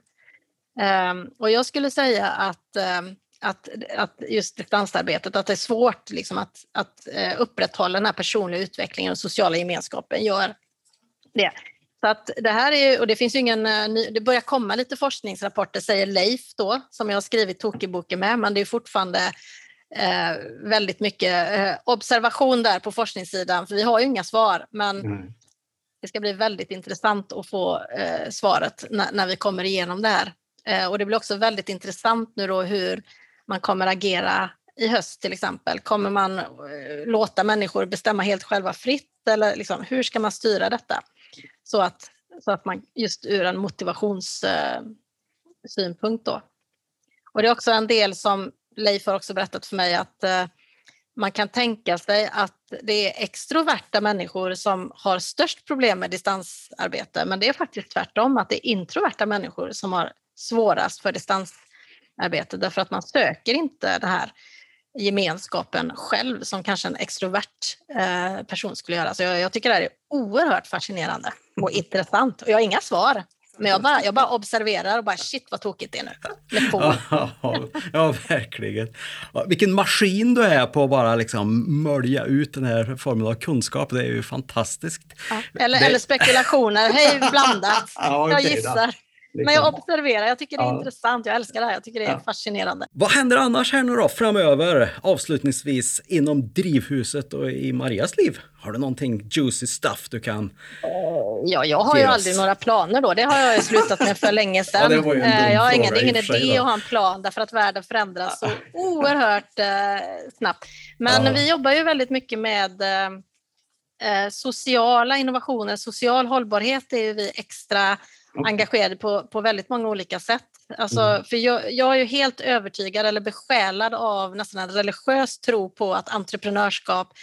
Ehm, och jag skulle säga att ehm, att, att just distansarbetet, att det är svårt liksom att, att eh, upprätthålla den här personliga utvecklingen och sociala gemenskapen gör det. Så att det här är, och det finns ju ingen, eh, det börjar komma lite forskningsrapporter säger Leif då, som jag har skrivit Tokiboken med, men det är fortfarande eh, väldigt mycket eh, observation där på forskningssidan, för vi har ju inga svar, men mm. det ska bli väldigt intressant att få eh, svaret när, när, vi kommer igenom det här. Eh, och det blir också väldigt intressant nu då hur man kommer agera i höst till exempel? Kommer man eh, låta människor bestämma helt själva fritt eller liksom, hur ska man styra detta? Så att, så att man just ur en motivationssynpunkt eh, då. Och det är också en del som Leif har också berättat för mig att eh, man kan tänka sig att det är extroverta människor som har störst problem med distansarbete, men det är faktiskt tvärtom, att det är introverta människor som har svårast för distans arbete därför att man söker inte det här gemenskapen själv som kanske en extrovert eh, person skulle göra. Så jag, jag, tycker det här är oerhört fascinerande och intressant. Och jag har inga svar. Men jag bara, jag bara observerar och bara shit vad tokigt det är nu.
Ja, ja, verkligen. Vilken maskin du är på att bara liksom mölja ut den här formen av kunskap. Det är ju fantastiskt.
Ja, eller, det... eller spekulationer, hej blandat. Ja, jag gissar. Liksom. Men jag observerar, jag tycker det är ja. intressant, jag älskar det här, jag tycker det är ja. fascinerande.
Vad händer annars här nu då framöver, avslutningsvis, inom drivhuset och i Marias liv? Har du någonting juicy stuff du kan
Ja, jag har ju aldrig några planer då, det har jag ju slutat med för länge sedan. Ja, eh, jag har ingen, det är ingen idé att ha en plan därför att världen förändras så oerhört eh, snabbt. Men vi jobbar ju väldigt mycket med eh, eh, sociala innovationer, social hållbarhet är vi extra engagerade på, på väldigt många olika sätt. Alltså, mm. för jag, jag, är ju helt övertygad eller besjälad av nästan en religiös tro på att entreprenörskap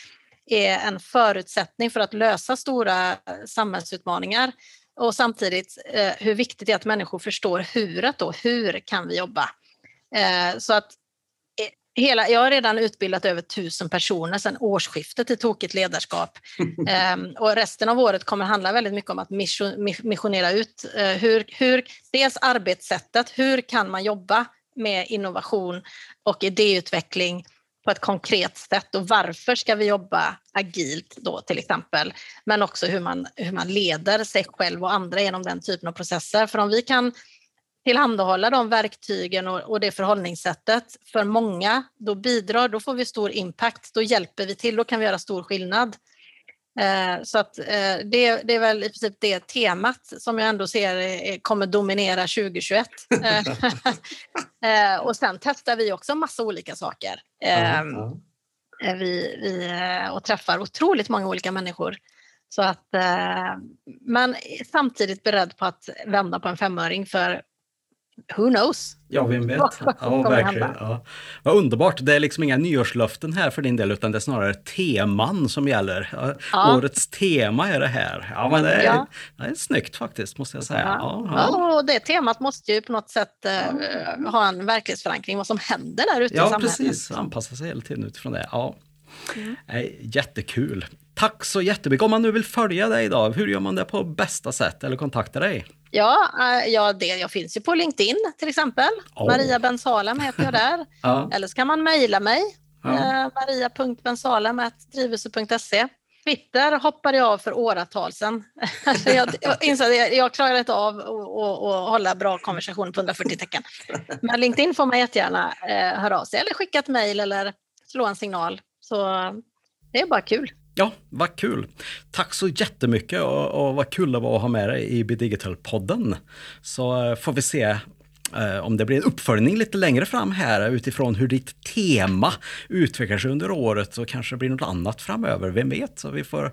är en förutsättning för att lösa stora samhällsutmaningar och samtidigt eh, hur viktigt det är att människor förstår huret då, hur kan vi jobba? Eh, så att Hela, jag har redan utbildat över tusen personer sedan årsskiftet i tokigt ledarskap. ehm, och resten av året kommer handla väldigt mycket om att missionera ut eh, hur, hur, dels arbetssättet, hur kan man jobba med innovation och idéutveckling på ett konkret sätt och varför ska vi jobba agilt då till exempel. Men också hur man, hur man leder sig själv och andra genom den typen av processer. För om vi kan tillhandahålla de verktygen och, och det förhållningssättet för många, då bidrar, då får vi stor impact, då hjälper vi till, då kan vi göra stor skillnad. Eh, så att eh, det, det, är väl i princip det temat som jag ändå ser eh, kommer dominera 2021. Eh, och sen testar vi också massa olika saker. Mm. Vi, vi, eh, och träffar otroligt många olika människor. Så att, eh, men samtidigt beredd på att vända på en femöring för who knows?
Ja, vem vet. Ja, verkligen. Ja. Vad underbart. Det är liksom inga nyårslöften här för din del, utan det är snarare teman som gäller. Ja. Årets tema är det här. Ja, men det är, ja. det är snyggt faktiskt, måste jag säga. Ja.
Ja, och det temat måste ju på något sätt uh, ha en verklighetsförankring, vad som händer där ute i samhället.
Ja, precis. Anpassa sig hela tiden utifrån det. Ja. Mm. Jättekul. Tack så jättemycket. Om man nu vill följa dig då, hur gör man det på bästa sätt eller kontakta dig?
Ja, äh, ja det, jag finns ju på LinkedIn till exempel. Oh. Maria Bensalem heter jag där. ja. Eller så kan man mejla mig. Ja. Eh, maria.bensalem.drivhuset.se Twitter hoppade jag av för åratal sedan. jag, jag insåg att jag, jag klarar inte av att hålla bra konversation på 140 tecken. Men LinkedIn får man jättegärna eh, höra av sig eller skicka ett mejl eller slå en signal. Så det är bara kul.
Ja, vad kul! Tack så jättemycket och, och vad kul det var att ha med dig i Be Digital-podden. Så eh, får vi se om det blir en uppföljning lite längre fram här utifrån hur ditt tema utvecklar sig under året så kanske det blir något annat framöver, vem vet? Så vi får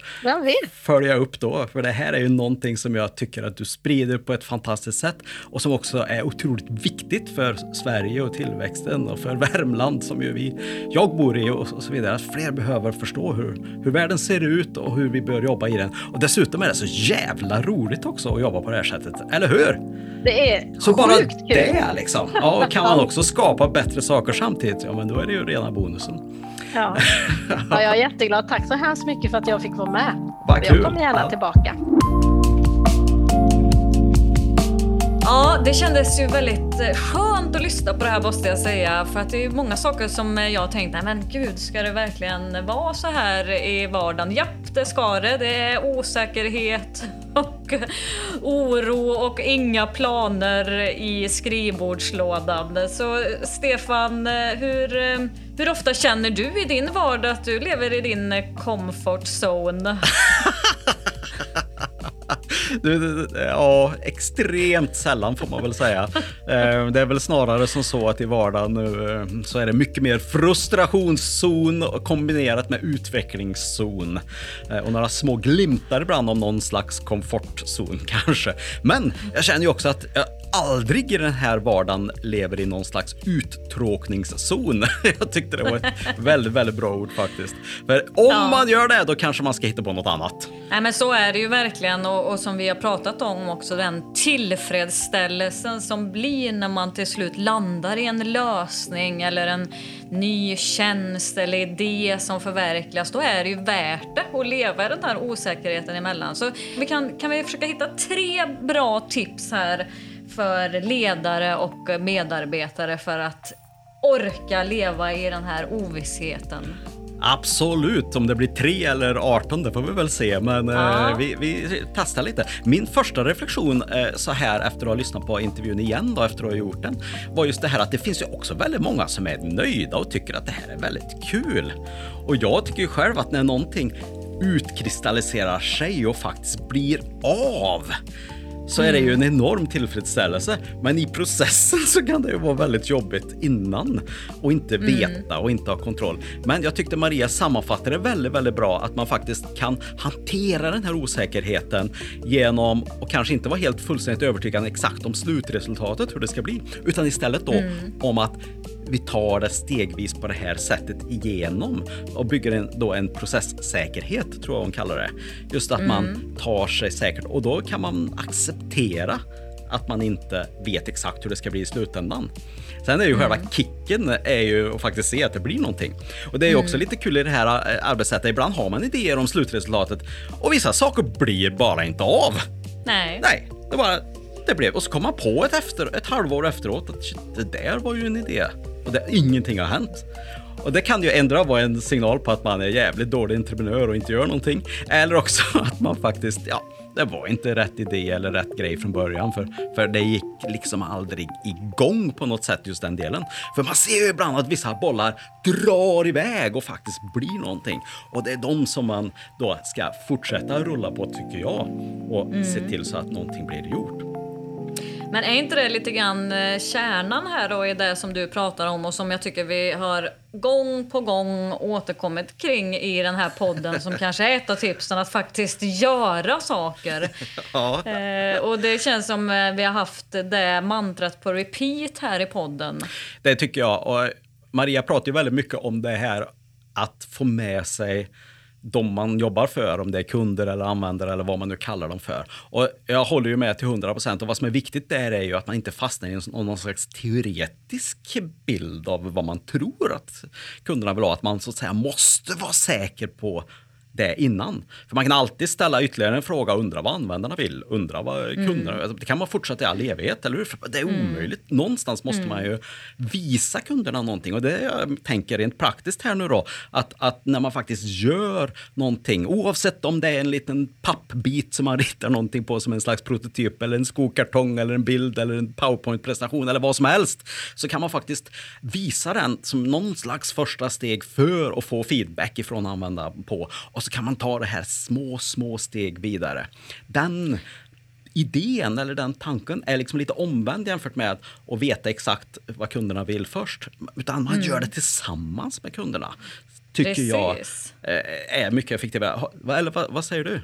följa upp då, för det här är ju någonting som jag tycker att du sprider på ett fantastiskt sätt och som också är otroligt viktigt för Sverige och tillväxten och för Värmland som ju vi, jag bor i och, så vidare. Att fler behöver förstå hur, hur världen ser ut och hur vi bör jobba i den. Och dessutom är det så jävla roligt också att jobba på det här sättet, eller hur?
Det är
så
sjukt bara kul.
Det liksom. Ja, kan man också skapa bättre saker samtidigt, ja men då är det ju rena bonusen.
Ja. ja, jag är jätteglad. Tack så hemskt mycket för att jag fick vara med.
Vad.
Jag kommer gärna ja. tillbaka.
Ja, det kändes ju väldigt eh, skönt att lyssna på det här måste jag säga. För att det är många saker som eh, jag tänkte, men gud, ska det verkligen vara så här i vardagen? Japp, det ska det. Det är osäkerhet och oro och inga planer i skrivbordslådan. Så Stefan, eh, hur, hur ofta känner du i din vardag att du lever i din comfort zone?
ja, extremt sällan får man väl säga. Eh, det är väl snarare som så att i vardagen nu eh, så är det mycket mer frustrationszon kombinerat med utvecklingszon. Eh, och några små glimtar ibland om någon slags komfortzon kanske. Men jag känner ju också att jag aldrig i den här vardagen lever i någon slags uttråkningszon. Jag tyckte det var ett väldigt, väldigt bra ord faktiskt. För om ja. man gör det, då kanske man ska hitta på något annat.
Nej, men så är det ju verkligen och, och som vi har pratat om också, den tillfredsställelsen som blir när man till slut landar i en lösning eller en ny tjänst eller idé som förverkligas, då är det ju värt det att leva i den här osäkerheten emellan. Så vi kan, kan vi försöka hitta tre bra tips här för ledare och medarbetare för att orka leva i den här ovissheten?
Absolut, om det blir tre eller 18 det får vi väl se, men eh, vi, vi, testar lite. Min första reflektion eh, så här efter att ha lyssnat på intervjun igen då efter att ha gjort den var just det här att det finns ju också väldigt många som är nöjda och tycker att det här är väldigt kul. Och jag tycker ju själv att när någonting utkristalliserar sig och faktiskt blir av så är det ju en enorm tillfredsställelse. Men i processen så kan det ju vara väldigt jobbigt innan och inte mm. veta och inte ha kontroll. Men jag tyckte Maria sammanfattade det väldigt, väldigt bra att man faktiskt kan hantera den här osäkerheten genom och kanske inte vara helt fullständigt övertygad exakt om slutresultatet, hur det ska bli, utan istället då mm. om att vi tar det stegvis på det här sättet igenom och bygger en, då en processsäkerhet, tror jag hon kallar det. Just att mm. man tar sig säkert och då kan man acceptera att man inte vet exakt hur det ska bli i slutändan. Sen är ju mm. själva kicken är ju att faktiskt se att det blir någonting. Och det är ju också mm. lite kul i det här eh, arbetssättet. Ibland har man idéer om slutresultatet och vissa saker blir bara inte av.
Nej.
Nej, det bara det blev. Och så kom man på ett, efter, ett halvår efteråt att shit, det där var ju en idé och det, ingenting har hänt. Och det kan ju ändra vara en signal på att man är jävligt dålig entreprenör och inte gör någonting. Eller också att man faktiskt, ja, det var inte rätt idé eller rätt grej från början för, för det gick liksom aldrig igång på något sätt just den delen. För man ser ju ibland att vissa bollar drar iväg och faktiskt blir någonting. Och det är de som man då ska fortsätta rulla på tycker jag och mm. se till så att någonting blir gjort.
Men är inte det lite grann eh, kärnan här då i det som du pratar om och som jag tycker vi har gång på gång återkommit kring i den här podden som kanske är ett av tipsen att faktiskt göra saker. Ja. Eh, och det känns som eh, vi har haft det mantrat på repeat här i podden.
Det tycker jag. Och Maria pratar ju väldigt mycket om det här att få med sig de man jobbar för, om det är kunder eller användare eller vad man nu kallar dem för. Och jag håller ju med till 100 procent. Och vad som är viktigt där är ju att man inte fastnar i någon slags teoretisk bild av vad man tror att kunderna vill ha. Att man så att säga måste vara säker på det innan. För man kan alltid ställa ytterligare en fråga och undra vad användarna vill, undra vad mm. kunderna mm. Det kan man fortsätta i all evighet, eller hur? För det är mm. omöjligt. Mm. Någonstans måste mm. man ju visa kunderna någonting och det jag tänker rent praktiskt här nu då, att, att när man faktiskt gör någonting, oavsett om det är en liten pappbit som man ritar någonting på som en slags prototyp eller en skokartong eller en bild eller en powerpoint-presentation eller vad som helst, så kan man faktiskt visa den som någon slags första steg för att få feedback ifrån användaren på och så kan man ta det här små, små steg vidare. Den idén eller den tanken är liksom lite omvänd jämfört med att veta exakt vad kunderna vill först. Utan man mm. gör det tillsammans med kunderna. Tycker Precis. jag eh, är mycket effektivare. Eller vad, vad säger du?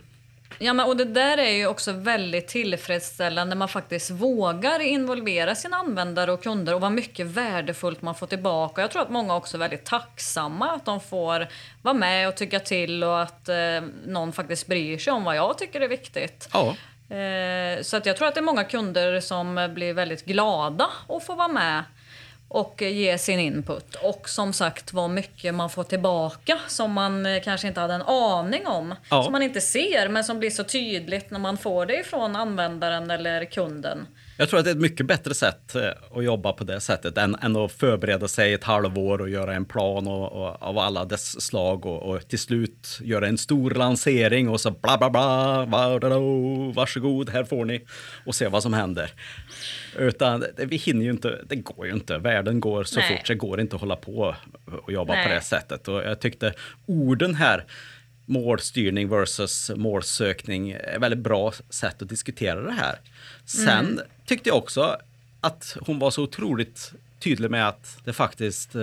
Ja, men, och det där är ju också väldigt tillfredsställande när man faktiskt vågar involvera sina användare och kunder och vad mycket värdefullt man får tillbaka. Jag tror att många också är väldigt tacksamma att de får vara med och tycka till och att eh, någon faktiskt bryr sig om vad jag tycker är viktigt.
Ja.
Eh, så att jag tror att det är många kunder som blir väldigt glada att få vara med och ge sin input. Och som sagt vad mycket man får tillbaka som man eh, kanske inte hade en aning om. Ja. Som man inte ser men som blir så tydligt när man får det ifrån användaren eller kunden.
Jag tror att det är ett mycket bättre sätt eh, att jobba på det sättet än, än att förbereda sig ett halvår och göra en plan och, och av alla dess slag och, och, till slut göra en stor lansering och så bla bla bla, varsågod, här får ni och se vad som händer. Utan vi hinner ju inte, det går ju inte. Världen går så Nej. fort, det går inte att hålla på och jobba Nej. på det sättet. Och jag tyckte orden här målstyrning versus målsökning är väldigt bra sätt att diskutera det här. Sen mm. tyckte jag också att hon var så otroligt tydlig med att det faktiskt eh,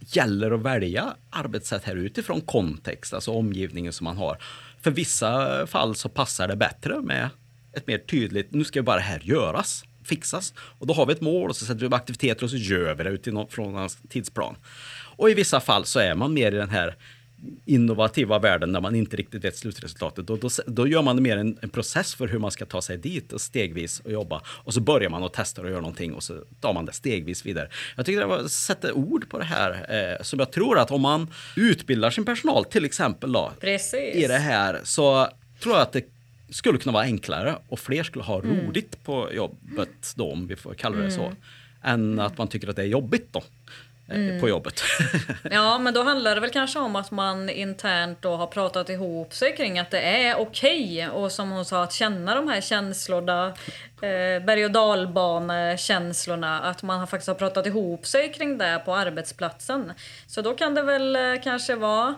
gäller att välja arbetssätt här utifrån kontext, alltså omgivningen som man har. För vissa fall så passar det bättre med ett mer tydligt, nu ska bara det här göras. Fixas. Och då har vi ett mål och så sätter vi upp aktiviteter och så gör vi det utifrån en tidsplan. Och i vissa fall så är man mer i den här innovativa världen där man inte riktigt vet slutresultatet. Då, då, då gör man mer en, en, process för hur man ska ta sig dit och stegvis och jobba. Och så börjar man och testar och gör någonting och så tar man det stegvis vidare. Jag tycker det var sätta ord på det här eh, som jag tror att om man utbildar sin personal till exempel då, i det här så tror jag att det skulle kunna vara enklare och fler skulle ha mm. roligt på jobbet då, om vi får kalla det mm. så, än att man tycker att det är jobbigt då. Eh, mm. på jobbet.
ja, men då handlar det väl kanske om att man internt då har pratat ihop sig kring att det är okej okay. och som hon sa att känna de här känslorna, eh, berg och dalbanekänslorna, att man faktiskt har pratat ihop sig kring det på arbetsplatsen. Så då kan det väl eh, kanske vara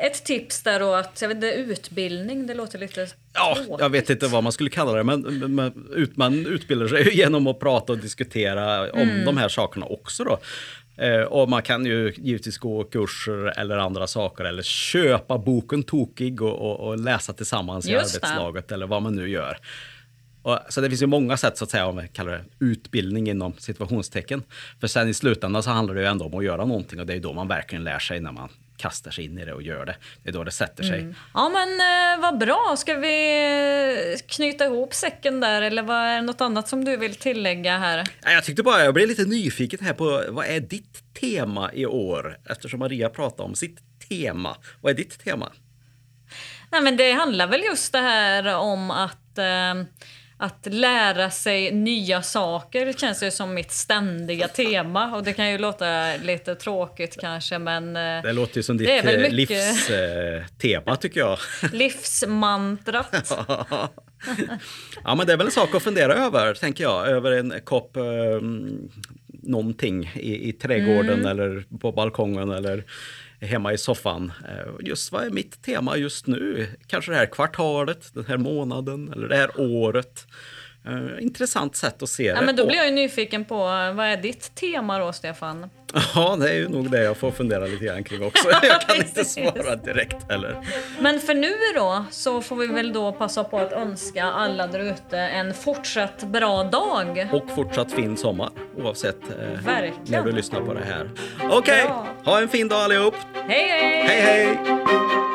ett tips där då att, jag vet inte, utbildning, det låter lite
Ja, tråkigt. jag vet inte vad man skulle kalla det, men man utbildar sig genom att prata och diskutera om mm. de här sakerna också då. Eh, och man kan ju givetvis gå kurser eller andra saker eller köpa boken Tokig och, och, och läsa tillsammans i arbetslaget det. eller vad man nu gör. Och, så det finns ju många sätt så att säga, om vi kallar det utbildning inom situationstecken. För sen i slutändan så handlar det ju ändå om att göra någonting och det är då man verkligen lär sig när man kastar sig in i det och gör det. Det är då det sätter sig. Mm.
Ja men eh, vad bra, ska vi knyta ihop säcken där eller vad är det något annat som du vill tillägga här?
Jag tyckte bara, jag blev lite nyfiken här på vad är ditt tema i år? Eftersom Maria pratade om sitt tema. Vad är ditt tema?
Nej men det handlar väl just det här om att eh, att lära sig nya saker känns ju som mitt ständiga tema. Och det kan ju låta lite tråkigt kanske men... Eh,
det låter ju som ditt eh, livstema tycker jag.
Livsmantrat.
ja men det är väl en sak att fundera över tänker jag. Över en kopp um, någonting i, i trädgården mm. eller på balkongen eller hemma i soffan. Eh, just vad är mitt tema just nu? Kanske det här kvartalet, den här månaden eller det här året. Uh, intressant sätt att se
ja,
det.
Men då blir jag ju nyfiken på, vad är ditt tema då, Stefan?
Ja, det är ju nog det jag får fundera lite grann kring också. Jag kan inte svara direkt heller.
Men för nu då, så får vi väl då passa på att önska alla där ute en fortsatt bra dag.
Och fortsatt fin sommar, oavsett eh, när du lyssnar på det här. Okej, okay, ha en fin dag allihop!
Hej, hej!
Hej, hej!